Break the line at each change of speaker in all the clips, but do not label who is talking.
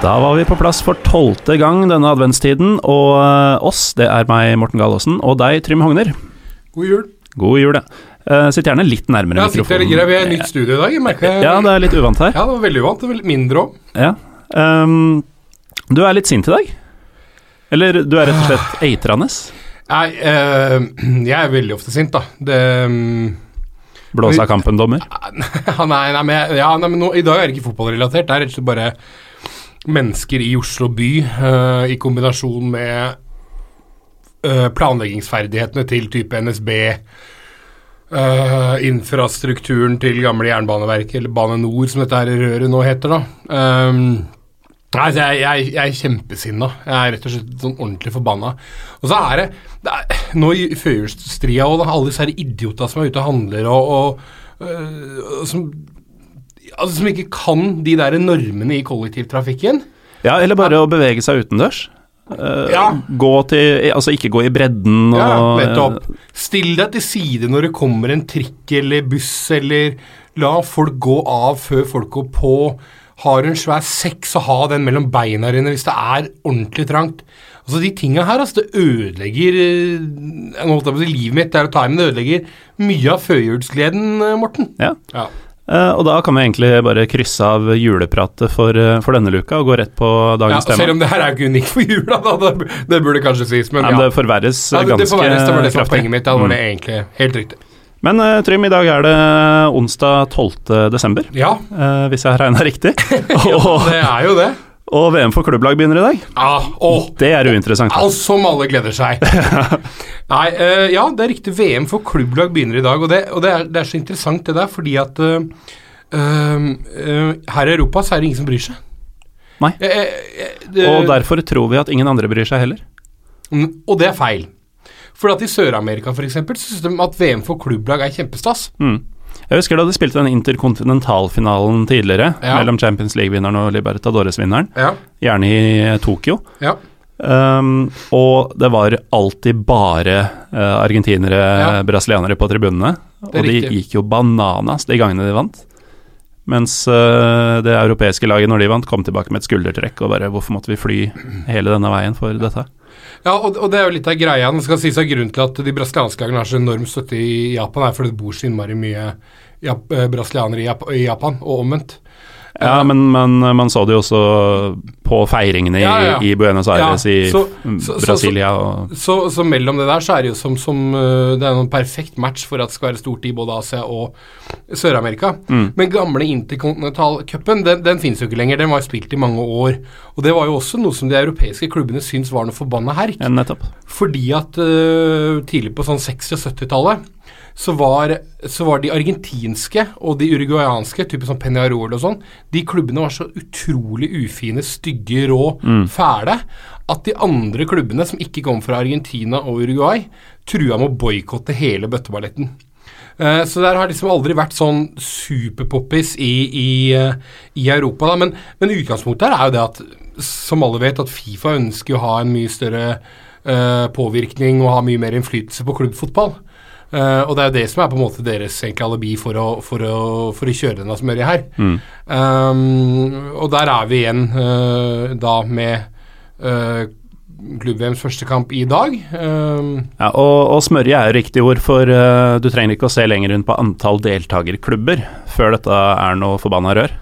Da var vi på plass for tolvte gang denne adventstiden, og eh, oss, det er meg, Morten Galaasen, og deg, Trym Hogner.
God jul.
God jul, ja. Eh, sitt gjerne litt nærmere
Ja, jeg
mikrofonen.
her. Vi er i nytt studio i dag. Jeg merker
Ja, det er litt uvant her.
Ja, det var veldig uvant. Det var mindre òg.
Ja. Um, du er litt sint i dag? Eller du er rett og slett eitrende?
Nei, uh, jeg er veldig ofte sint, da. Det um
Blåse av kampen-dommer?
nei, Nei, nei, men, nei, ja, nei, men nå, i dag er det ikke fotballrelatert. Det er rett og slett bare mennesker i Oslo by uh, i kombinasjon med uh, planleggingsferdighetene til type NSB. eh, infrastrukturen til gamle Jernbaneverket, eller Bane Nor, som dette her røret nå heter, da. Um, Nei, jeg, jeg, jeg er kjempesinna. Jeg er rett og slett sånn ordentlig forbanna. Og så er det, det er, Nå i førjulsstria og alle disse idiotene som er ute og handler og, og øh, som, altså, som ikke kan de der normene i kollektivtrafikken.
Ja, eller bare å bevege seg utendørs. Uh,
Ja.
Gå til Altså ikke gå i bredden og
Ja, nettopp. Still deg til side når det kommer en trikk eller buss, eller la folk gå av før folk går på. Har du en svær sekk, så ha den mellom beina dine hvis det er ordentlig trangt. Altså De tinga her, altså, det ødelegger jeg Nå holdt jeg på å si livet mitt, det er å ta i, men det ødelegger mye av førjulsgleden, eh, Morten.
Ja.
Ja.
Eh, og da kan vi egentlig bare krysse av julepratet for, eh, for denne luka og gå rett på dagens
Ja,
tema.
selv om det her er ikke unikt for jula, da. Det, det burde kanskje sies, men
ja. men det forverres
ja det, det,
ganske
får være, det var det som var
kraftig.
poenget mitt. da var
Mm.
det egentlig helt riktig.
Men eh, Trym, i dag er det onsdag 12. desember,
Ja,
hvis jeg har regna riktig.
ja, det er jo det.
Og VM for klubblag begynner i dag.
Ah, oh,
Det er uinteressant.
Oh, som alle gleder seg. Nei, uh, ja, det er riktig. VM for klubblag begynner i dag, og det, og det, er, det er så interessant det der, fordi at uh, eh, her i Europa så er det ingen som bryr seg.
Nei.
Det,
Og derfor tror vi at ingen andre bryr seg heller.
Mm, og det er feil. For at i Sør-Amerika f.eks. syns de at VM for klubblag er kjempestas.
Mm. Jeg husker da de spilte den interkontinentalfinalen tidligere,
Ja.
mellom Champions League-vinneren og Libertadores-vinneren,
Ja,
gjerne i Tokyo.
ja.
Um, og det var alltid bare uh, argentinere,
Ja.
brasilianere på tribunene. Og
er
de
riktig.
gikk jo bananas de gangene de vant. Mens uh, det europeiske laget, når de vant, kom tilbake med et skuldertrekk og bare Hvorfor måtte vi fly hele denne veien for dette?
Ja, og, og det er jo litt av greia. Det skal sies at Grunnen til at de brasilianske lagene har så enorm støtte i Japan, er fordi det bor så innmari mye eh, brasilianere i Japan, og omvendt.
Ja, men, men man så det jo også på feiringene i,
Ja, ja, ja.
i Buenos Aires,
Ja,
i
så- så-
Brasilia og
Så, så mellom det der så er det jo som, som eh, Det er en perfekt match for at det skal være stort i både Asia og Sør-Amerika.
Mm.
Men gamle interkontinentalcupen, den, den finnes jo ikke lenger. Den var spilt i mange år. Og det var jo også noe som de europeiske klubbene syntes var noe forbanna herk. Fordi at uh, tidlig på sånn 60- og 70-tallet så var, så var de argentinske og de uruguayanske, typisk sånn Peñarol og sånn, de klubbene var så utrolig ufine, stygge, rå, fæle, at de andre klubbene som ikke kom fra Argentina og Uruguay, trua med å boikotte hele bøtteballetten. Eh, Så der har liksom aldri vært sånn superpoppis i, i, i Europa. Da. Men, men utgangspunktet her er jo det at, som alle vet, at Fifa ønsker å ha en mye større eh, påvirkning og ha mye mer innflytelse på klubbfotball. Eh, og det er jo det som er på en måte deres egentlig alibi for å, for å, for å kjøre denne smørjet her. Um, og der er vi igjen uh, da med uh, klubb-VMs første kamp i dag. Um,
Ja, og, og smørje er jo riktig ord, for du trenger ikke å se lenger rundt på antall deltakerklubber før dette er noe forbanna rør.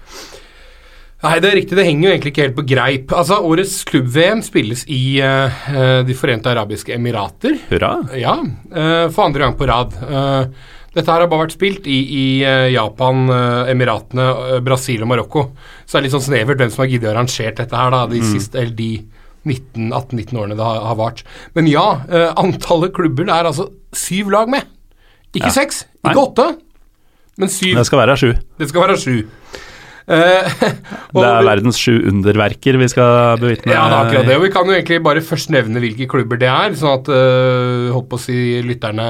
Nei, det er riktig. Det henger jo egentlig ikke helt på greip. Altså, Årets klubb-VM spilles i eh, De forente arabiske emirater.
Hurra.
Ja, uh, for andre gang på rad. Uh, dette her har bare vært spilt i, i Japan, Emiratene, Brasil og Marokko. Så det er litt sånn snevert hvem som har giddet å arrangere dette her da, de siste, eller de 19, 18-19 årene det har, har vart. Men ja, antallet klubber det er altså syv lag med. Ikke
Ja.
seks,
Nei.
ikke åtte, men syv.
Det skal være sju.
Det skal være sju. Eh, og-
Det er verdens sju underverker vi skal bevitne.
ja, det er akkurat det. Og vi kan jo egentlig bare først nevne hvilke klubber det er, sånn at øh, håper å si lytterne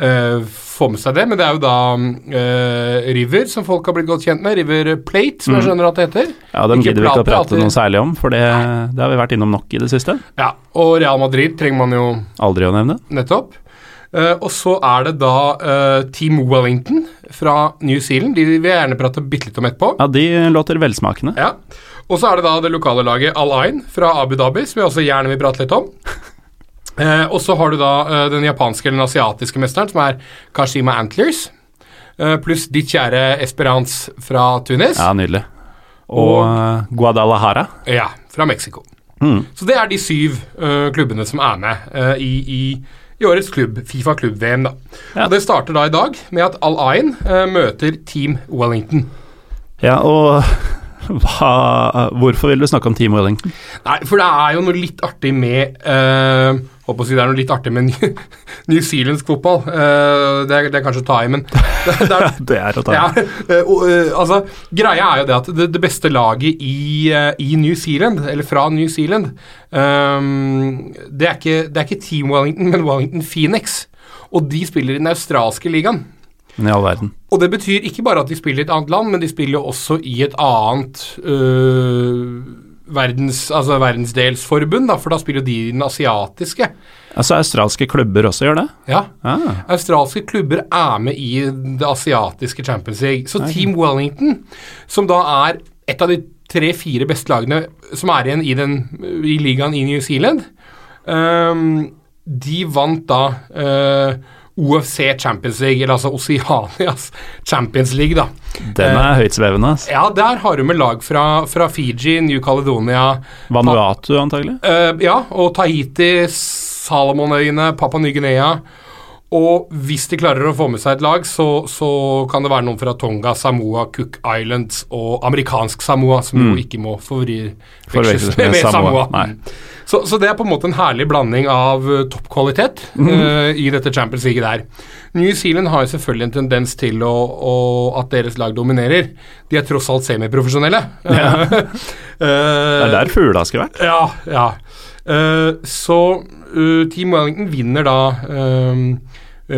øh, får med seg det. Men det er jo da øh, River, som folk har blitt godt kjent med. River Plate, som jeg skjønner at det heter.
Ja, dem gidder vi ikke å prate noe særlig om, for det, det har vi vært innom nok i det siste.
Ja, Og Real Madrid trenger man jo
Aldri å nevne.
nettopp. Eh, og så er det da uh, Team Wellington fra New Zealand. De vil jeg gjerne prate bitte litt om etterpå.
Ja, de låter velsmakende.
Ja. Og så er det da det lokale laget Al Ain fra Abu Dhabi, som jeg også gjerne vil prate litt om. Uh, og så har du da den japanske eller den asiatiske mesteren, som er Kashima Antlers. Pluss ditt kjære Esperance fra Tunis.
Ja, nydelig. Og,
Og-
Guadalajara.
Ja, fra Mexico.
Mm.
Så det er de syv klubbene som er med i, i, i årets klubb, Fifa klubb-VM. da.
Ja.
Og Det starter da i dag med at Al Ain eh, møter Team Wellington.
Ja, og hva, hvorfor vil du snakke om Team Wellington?
Nei, for det er jo noe litt artig med uh, Håper å si det er noe litt artig med New, New Zealandsk fotball. Eh, det, er, det er kanskje å ta i, men det, det er,
Det er å ta
ja, eh, eh, altså, Greia er jo det at det, beste laget i, i New Zealand, eller fra New Zealand um, det, er ikke, det er ikke Team Wellington, men Wellington Phoenix. Og de spiller i den australske ligaen.
I all verden.
Og det betyr ikke bare at de spiller i et annet land, men de spiller jo også i et annet øh, verdens, altså verdensdelsforbund, da, for da spiller jo de den asiatiske.
Altså australske klubber også gjør det?
Ja.
Ah,
Australske klubber er med i det asiatiske Champions League. Så Team Wellington, som da er et av de tre-fire beste lagene som er igjen i, den, i ligaen i New Zealand, um, de vant da øh, OFC Champions League, eller altså Oceanias Champions League, da.
den er høytsvevende. ass.
Ja, der har du med lag fra, fra Fiji, New Caledonia
Vanuatu, antagelig.
eh, Ja, og Tahiti, Salomonøyene, Papua Ny-Guinea. Og hvis de klarer å få med seg et lag, så, så kan det være noen fra Tonga, Samoa, Cook Islands og amerikansk Samoa, som jo ikke må forveksles med,
med
Samoa.
Samoa.
Så, så det er på en måte en herlig blanding av toppkvalitet toppkvalitet uh, i dette Champions League der. New Zealand har jo selvfølgelig en tendens til å, å, at deres lag dominerer. De er tross alt semiprofesjonelle.
Ja.
uh,
Det er der fugla skulle vært.
ja, ja. Eh, så eh, Team Wellington vinner da eh,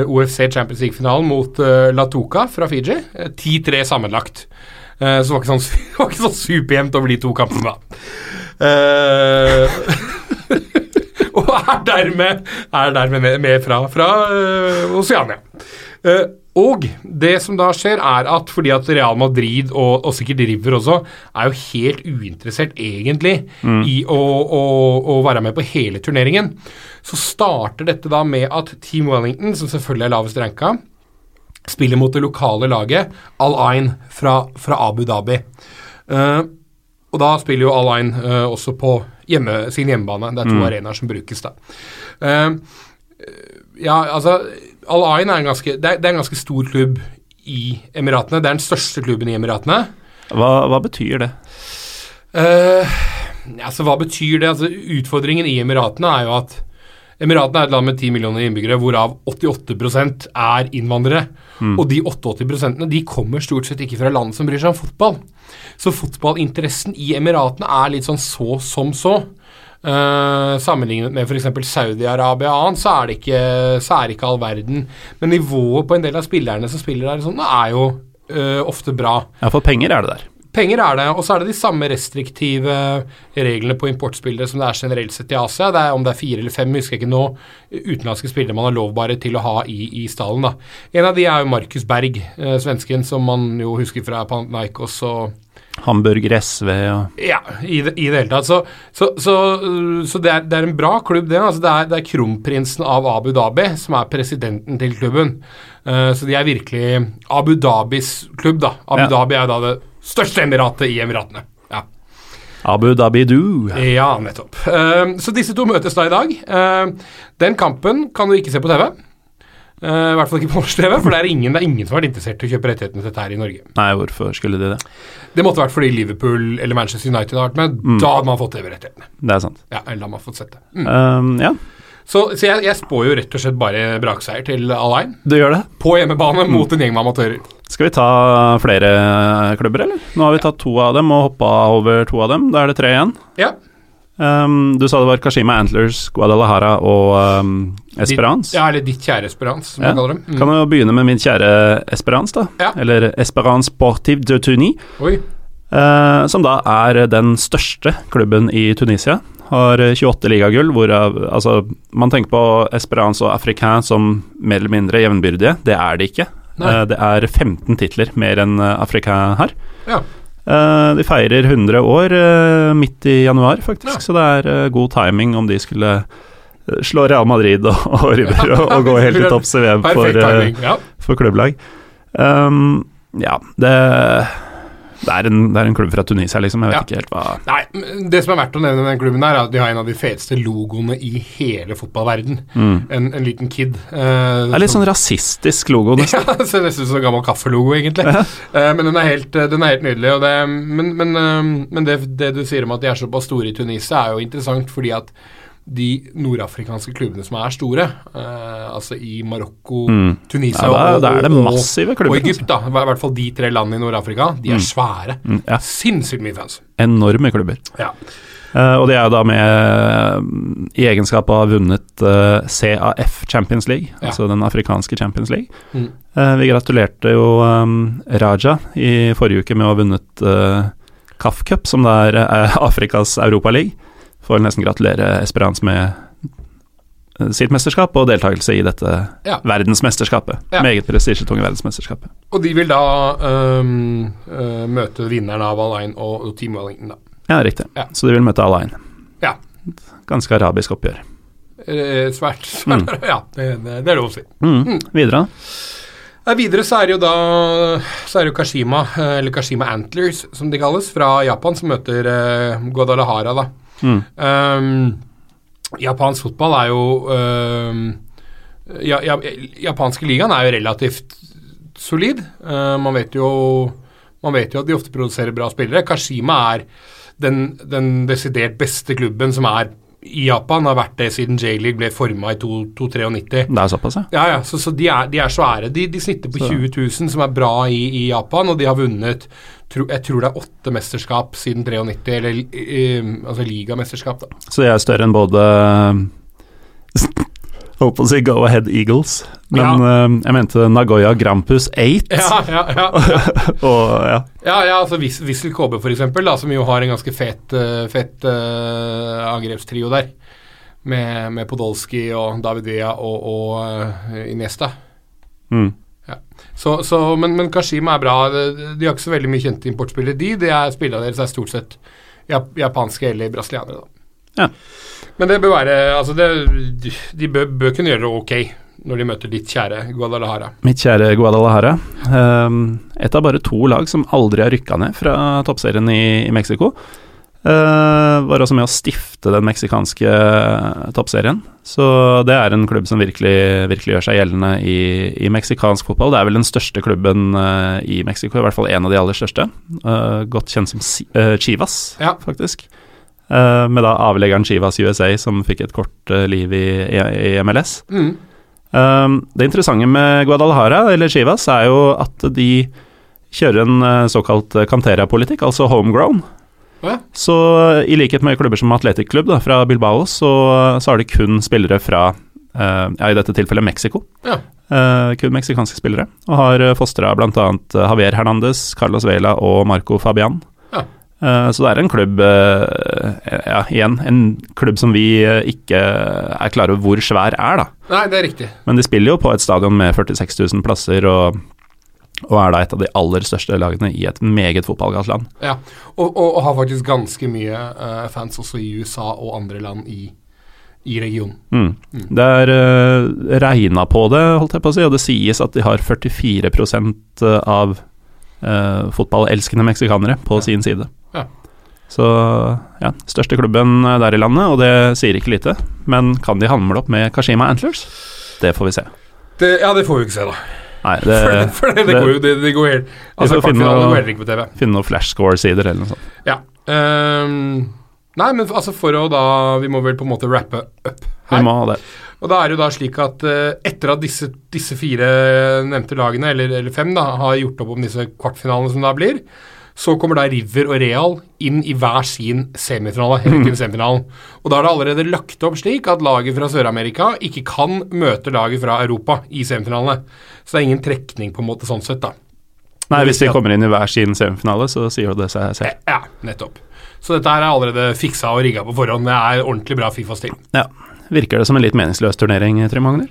OFC Champions League-finalen mot uh, Latoka fra Fiji. Eh, 10-3 sammenlagt. Så det var ikke sånn, var ikke sånn superjevnt over de to kampene, da. Og er dermed, er dermed med, med fra, fra eh, Oceania. Og det som da skjer, er at fordi at Real Madrid, og, og sikkert River også, er jo helt uinteressert egentlig i å, å, å være med på hele turneringen, så starter dette da med at Team Wellington, som selvfølgelig er lavest ranka, spiller mot det lokale laget Al Ain fra, fra Abu Dhabi. Uh, og da spiller jo Al Ain uh, også på hjemme, sin hjemmebane. Det er to arenaer som brukes, da. Uh, ja, altså Al Ain er en ganske, det er, det er en ganske stor klubb i Emiratene. Det er den største klubben i Emiratene.
Hva, hva betyr det?
Uh, altså, hva betyr det? Altså, utfordringen i Emiratene er jo at Emiratene er et land med 10 millioner innbyggere, hvorav 88% er innvandrere. Og de 88% de kommer stort sett ikke fra land som bryr seg om fotball. Så fotballinteressen i Emiratene er litt sånn så som så. Eh, sammenlignet med f.eks. Saudi-Arabia og annet, så er, det ikke, så er det ikke all verden. Men nivået på en del av spillerne som spiller der, sånn, er jo uh, ofte bra.
Ja, for penger er det der.
Penger er det, og så er det de samme restriktive reglene på importspillere som det er generelt sett i Asia. Det er Om det er fire eller fem, husker jeg ikke nå, utenlandske spillere man har lov bare til å ha i, i stallen. da. En av de er jo Markus Berg, eh, svensken, som man jo husker fra Panathinaikos og
Hamburger SV og
Ja, i det, i det hele tatt. Så, så, så, så det, er, det er en bra klubb, det. Altså det, er, det er kronprinsen av Abu Dhabi som er presidenten til klubben. Uh, så de er virkelig Abu Dhabis klubb, da. Abu
Ja.
Dhabi er da det største emiratet i Emiratene. Ja.
Abu Dhabi Du.
Ja, nettopp. Uh, så disse to møtes da i dag. Uh, den kampen kan du ikke se på TV. Eh, I hvert fall ikke TV, for det er, ingen, det er ingen som har vært interessert i å kjøpe rettighetene til dette her i Norge.
Nei, hvorfor skulle de det?
Det måtte vært fordi Liverpool eller Manchester United har vært med. Da hadde man fått TV-rettighetene.
Det er sant.
Ja, eller da hadde man fått sett det. Mm.
Um, ja,
Så, så jeg, jeg spår jo rett og slett bare brakseier til Alain.
du gjør det.
På hjemmebane mot en gjeng med amatører.
Skal vi ta flere klubber, eller? Nå har vi tatt to av dem og hoppa over to av dem. Da er det tre igjen.
Ja.
Um, du sa det var Kashima Antlers, Guadalajara og um, Esperance.
Ditt, ja, eller ditt kjære Esperance, som
Ja.
jeg kaller dem. Mm.
Kan jo begynne med min kjære Esperance, da.
Ja.
Eller Esperance Sportive de Tunis.
Oi.
Eh, som da er den største klubben i Tunisia. Har 28 ligagull, hvorav altså, Man tenker på Esperance og Africain som mer eller mindre jevnbyrdige. Det er det ikke. Eh, det er 15 titler mer enn eh, Africain har.
Ja.
Eh, de feirer 100 år eh, midt i januar, faktisk,
Ja.
så det er eh, god timing om de skulle slå Real Madrid og, og River og, og gå helt til topps i VM for, for klubblag. Um, ja, det, det, er en, det er en klubb fra Tunisia, liksom. Jeg vet
Ja.
ikke helt hva
Nei, Det som er verdt å nevne den klubben, her er at de har en av de feteste logoene i hele fotballverden.
mm.
En, en liten kid. Uh,
Det er litt sånn rasistisk logo, nesten.
Ja, det ser nesten ut som en gammel kaffelogo, egentlig. uh, men den er helt, eh, den er helt nydelig. Det, men men, uh, men det, det du sier om at de er såpass store i Tunisia, er jo interessant fordi at de nordafrikanske klubbene som er store, uh, altså i Marokko,
Mm.
Tunisia
Ja, da,
og,
da er det
og-
klubber,
og. Egypt, da. I hvert fall de tre landene i Nord-Afrika. De er svære.
altså. Mm, ja,
Sinnssykt mye fans.
enorme klubber.
Ja.
Uh, og de er jo da med mm, i egenskap av å ha vunnet uh, CAF Champions League,
Ja.
altså den afrikanske Champions League.
Mm.
Eh, vi gratulerte jo um, Raja i forrige uke med å ha vunnet CAF Cup, som det er eh, Afrikas Europaliga. Får vel nesten gratulere Esperance med eh, sitt mesterskap og deltakelse i dette
Ja.
verdensmesterskapet.
Ja.
Meget prestisjetunge verdensmesterskapet.
Og de vil da um, uh, møte vinneren av Alain og, og Team Wellington, da.
Ja, riktig.
Ja.
Så de vil møte Alain.
Ja.
Ganske arabisk oppgjør.
Eh, svært. Mm. Ja, det, det, det er lov å si.
Mm. Videre, da?
Ja, videre så er det jo da Så er det jo Kashima, eh, eller Kashima Antlers, som de kalles, fra Japan, som møter uh, Guadalajara, da.
Mm.
Um, japansk fotball er jo um, ja, ja, Japanske ligaen er jo relativt solid. Uh, man vet jo Man vet jo at de ofte produserer bra spillere. Kashima er den, den desidert beste klubben som er i Japan. Har vært det siden J-League ble forma i 293.
Det er såpass, ja.
Ja, ja, så, så de, er, de er svære. De, de snitter på
Så-
20 000, som er bra i, i Japan, og de har vunnet tro, Jeg tror det er åtte mesterskap siden 93, eller eh, altså ligamesterskap, da.
Så de er større enn både Holdt på å si Go Ahead Eagles, men eh, jeg mente Nagoya Grampus 8.
Ja, ja, ja. ja.
Og ja,
ja, ja altså Vis- Vissel KB, for eksempel, da, som jo har en ganske fet, eh, fet uh, angrepstrio der. Med, med Podolsky og David Villa og, og uh, Iniesta.
mm.
Så, så, men, men Kashima er bra. De, de har ikke så veldig mye kjente importspillere, de. de er, spillene deres er stort sett japanske eller brasilianere, da.
Ja.
Men det bør være Altså, det, de bør, bør kunne gjøre det ok når de møter ditt kjære Guadalajara.
Mitt kjære Guadalajara. Um, et av bare to lag som aldri har rykka ned fra toppserien i, i Mexico. Uh, var også med å stifte den meksikanske toppserien. Så det er en klubb som virkelig, virkelig gjør seg gjeldende i, i meksikansk fotball. Det er vel den største klubben uh, i Mexico, i hvert fall en av de aller største. Uh, godt kjent som Chivas,
Ja.
faktisk. Uh, med da avleggeren Chivas USA, som fikk et kort uh, liv i, i, MLS.
Mm.
Um, det interessante med Guadalajara, eller Chivas, er jo at de kjører en såkalt Cantera-politikk, altså homegrown.
Ja.
Så i likhet med klubber som Athletic Club da, fra Bilbao, så, så har de kun spillere fra, uh, ja, i dette tilfellet Mexico.
Ja.
Uh, kun meksikanske spillere. Og har fostra bl.a. Javier Hernandez, Carlos Vela og Marco Fabian. Uh, så det er en klubb uh, Ja, igjen, en klubb som vi uh, ikke er klare over hvor svær er, da.
Nei, det er riktig.
Men de spiller jo på et stadion med 46 000 plasser, og, og er da et av de aller største lagene i et meget fotballgalt land.
Ja. Og, og, og har faktisk ganske mye eh, fans også i USA og andre land i, i regionen.
Mm. Det er uh, regna på det, holdt jeg på å si, og det sies at de har 44 av uh, fotballelskende meksikanere på
Ja.
sin side.
Ja.
Så ja, største klubben eh, der i landet, og det sier ikke lite. Men kan de hamle opp med Kashima Antlers? Det får vi se.
Det, ja, det får vi ikke se, da.
Nei, det
For, det, for det, går jo det, det går helt Altså,
får finne noe-. Finne noen flashscore-sider eller noe sånt.
Ja. Um, nei, men altså for å da Vi må vel på en måte rappe up
Vi må ha det.
Og da er det jo da slik at uh, etter at disse, disse fire nevnte lagene, eller, eller fem, da, har gjort opp om disse kvartfinalene som da blir, så kommer da River og Real inn i hver sin semifinale. Mm. semifinalen. Og da er det allerede lagt opp slik at laget fra Sør-Amerika ikke kan møte laget fra Europa i semifinalene. Så det er ingen trekning på en måte sånn sett, da.
Nei, hvis de kommer inn i hver sin semifinale, så sier jo det seg selv.
Ja, nettopp. Så dette her er allerede fiksa og rigga på forhånd. Det er ordentlig bra Fifa-stil.
Ja. Virker det som en litt meningsløs turnering, Trym Magner?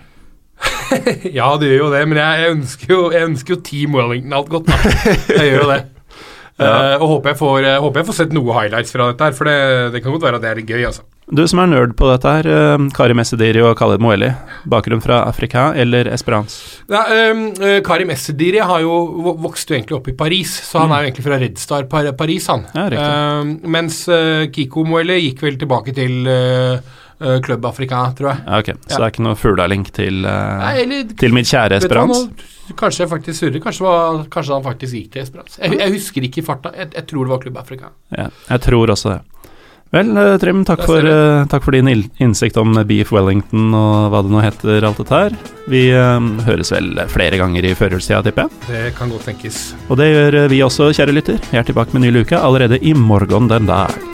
ja, det gjør jo det, men jeg, ønsker jo, jeg ønsker jo Team Wellington alt godt, da. Jeg gjør jo det. Eh, og håper jeg, får, uh, håper jeg får sett noe highlights fra dette her, for det, det kan godt være at det er litt gøy, altså.
Du som er nerd på dette her, uh, Kari Messediri og Khaled Moeli. Bakgrunn fra Afrika eller Esperance?
Ja, um, eh, Karim Essediri har jo vokst jo egentlig opp i Paris, så han er jo egentlig fra Red Star Paris, han.
Ja.
Ehm, mens Kiko Moeli gikk vel tilbake til uh, Club Africa, tror jeg.
Ja, ok, Så det er ikke noe fuglalink til, eh, til mitt kjære Esperance?
Kanskje jeg faktisk surrer. Kanskje, var, kanskje han faktisk gikk til Esperance. Jeg, jeg husker ikke i farta. Jeg, jeg tror det var Klubb Afrika.
Ja, jeg tror også det. Vel, eh, Trym, takk for, eh, takk for din innsikt om Beef Wellington og hva det nå heter, alt dette her. Vi eh, høres vel flere ganger i førjulstida, tipper jeg.
Det kan godt tenkes.
Og det gjør eh, vi også, kjære lytter. Jeg er tilbake med ny luke allerede i morgen den dag.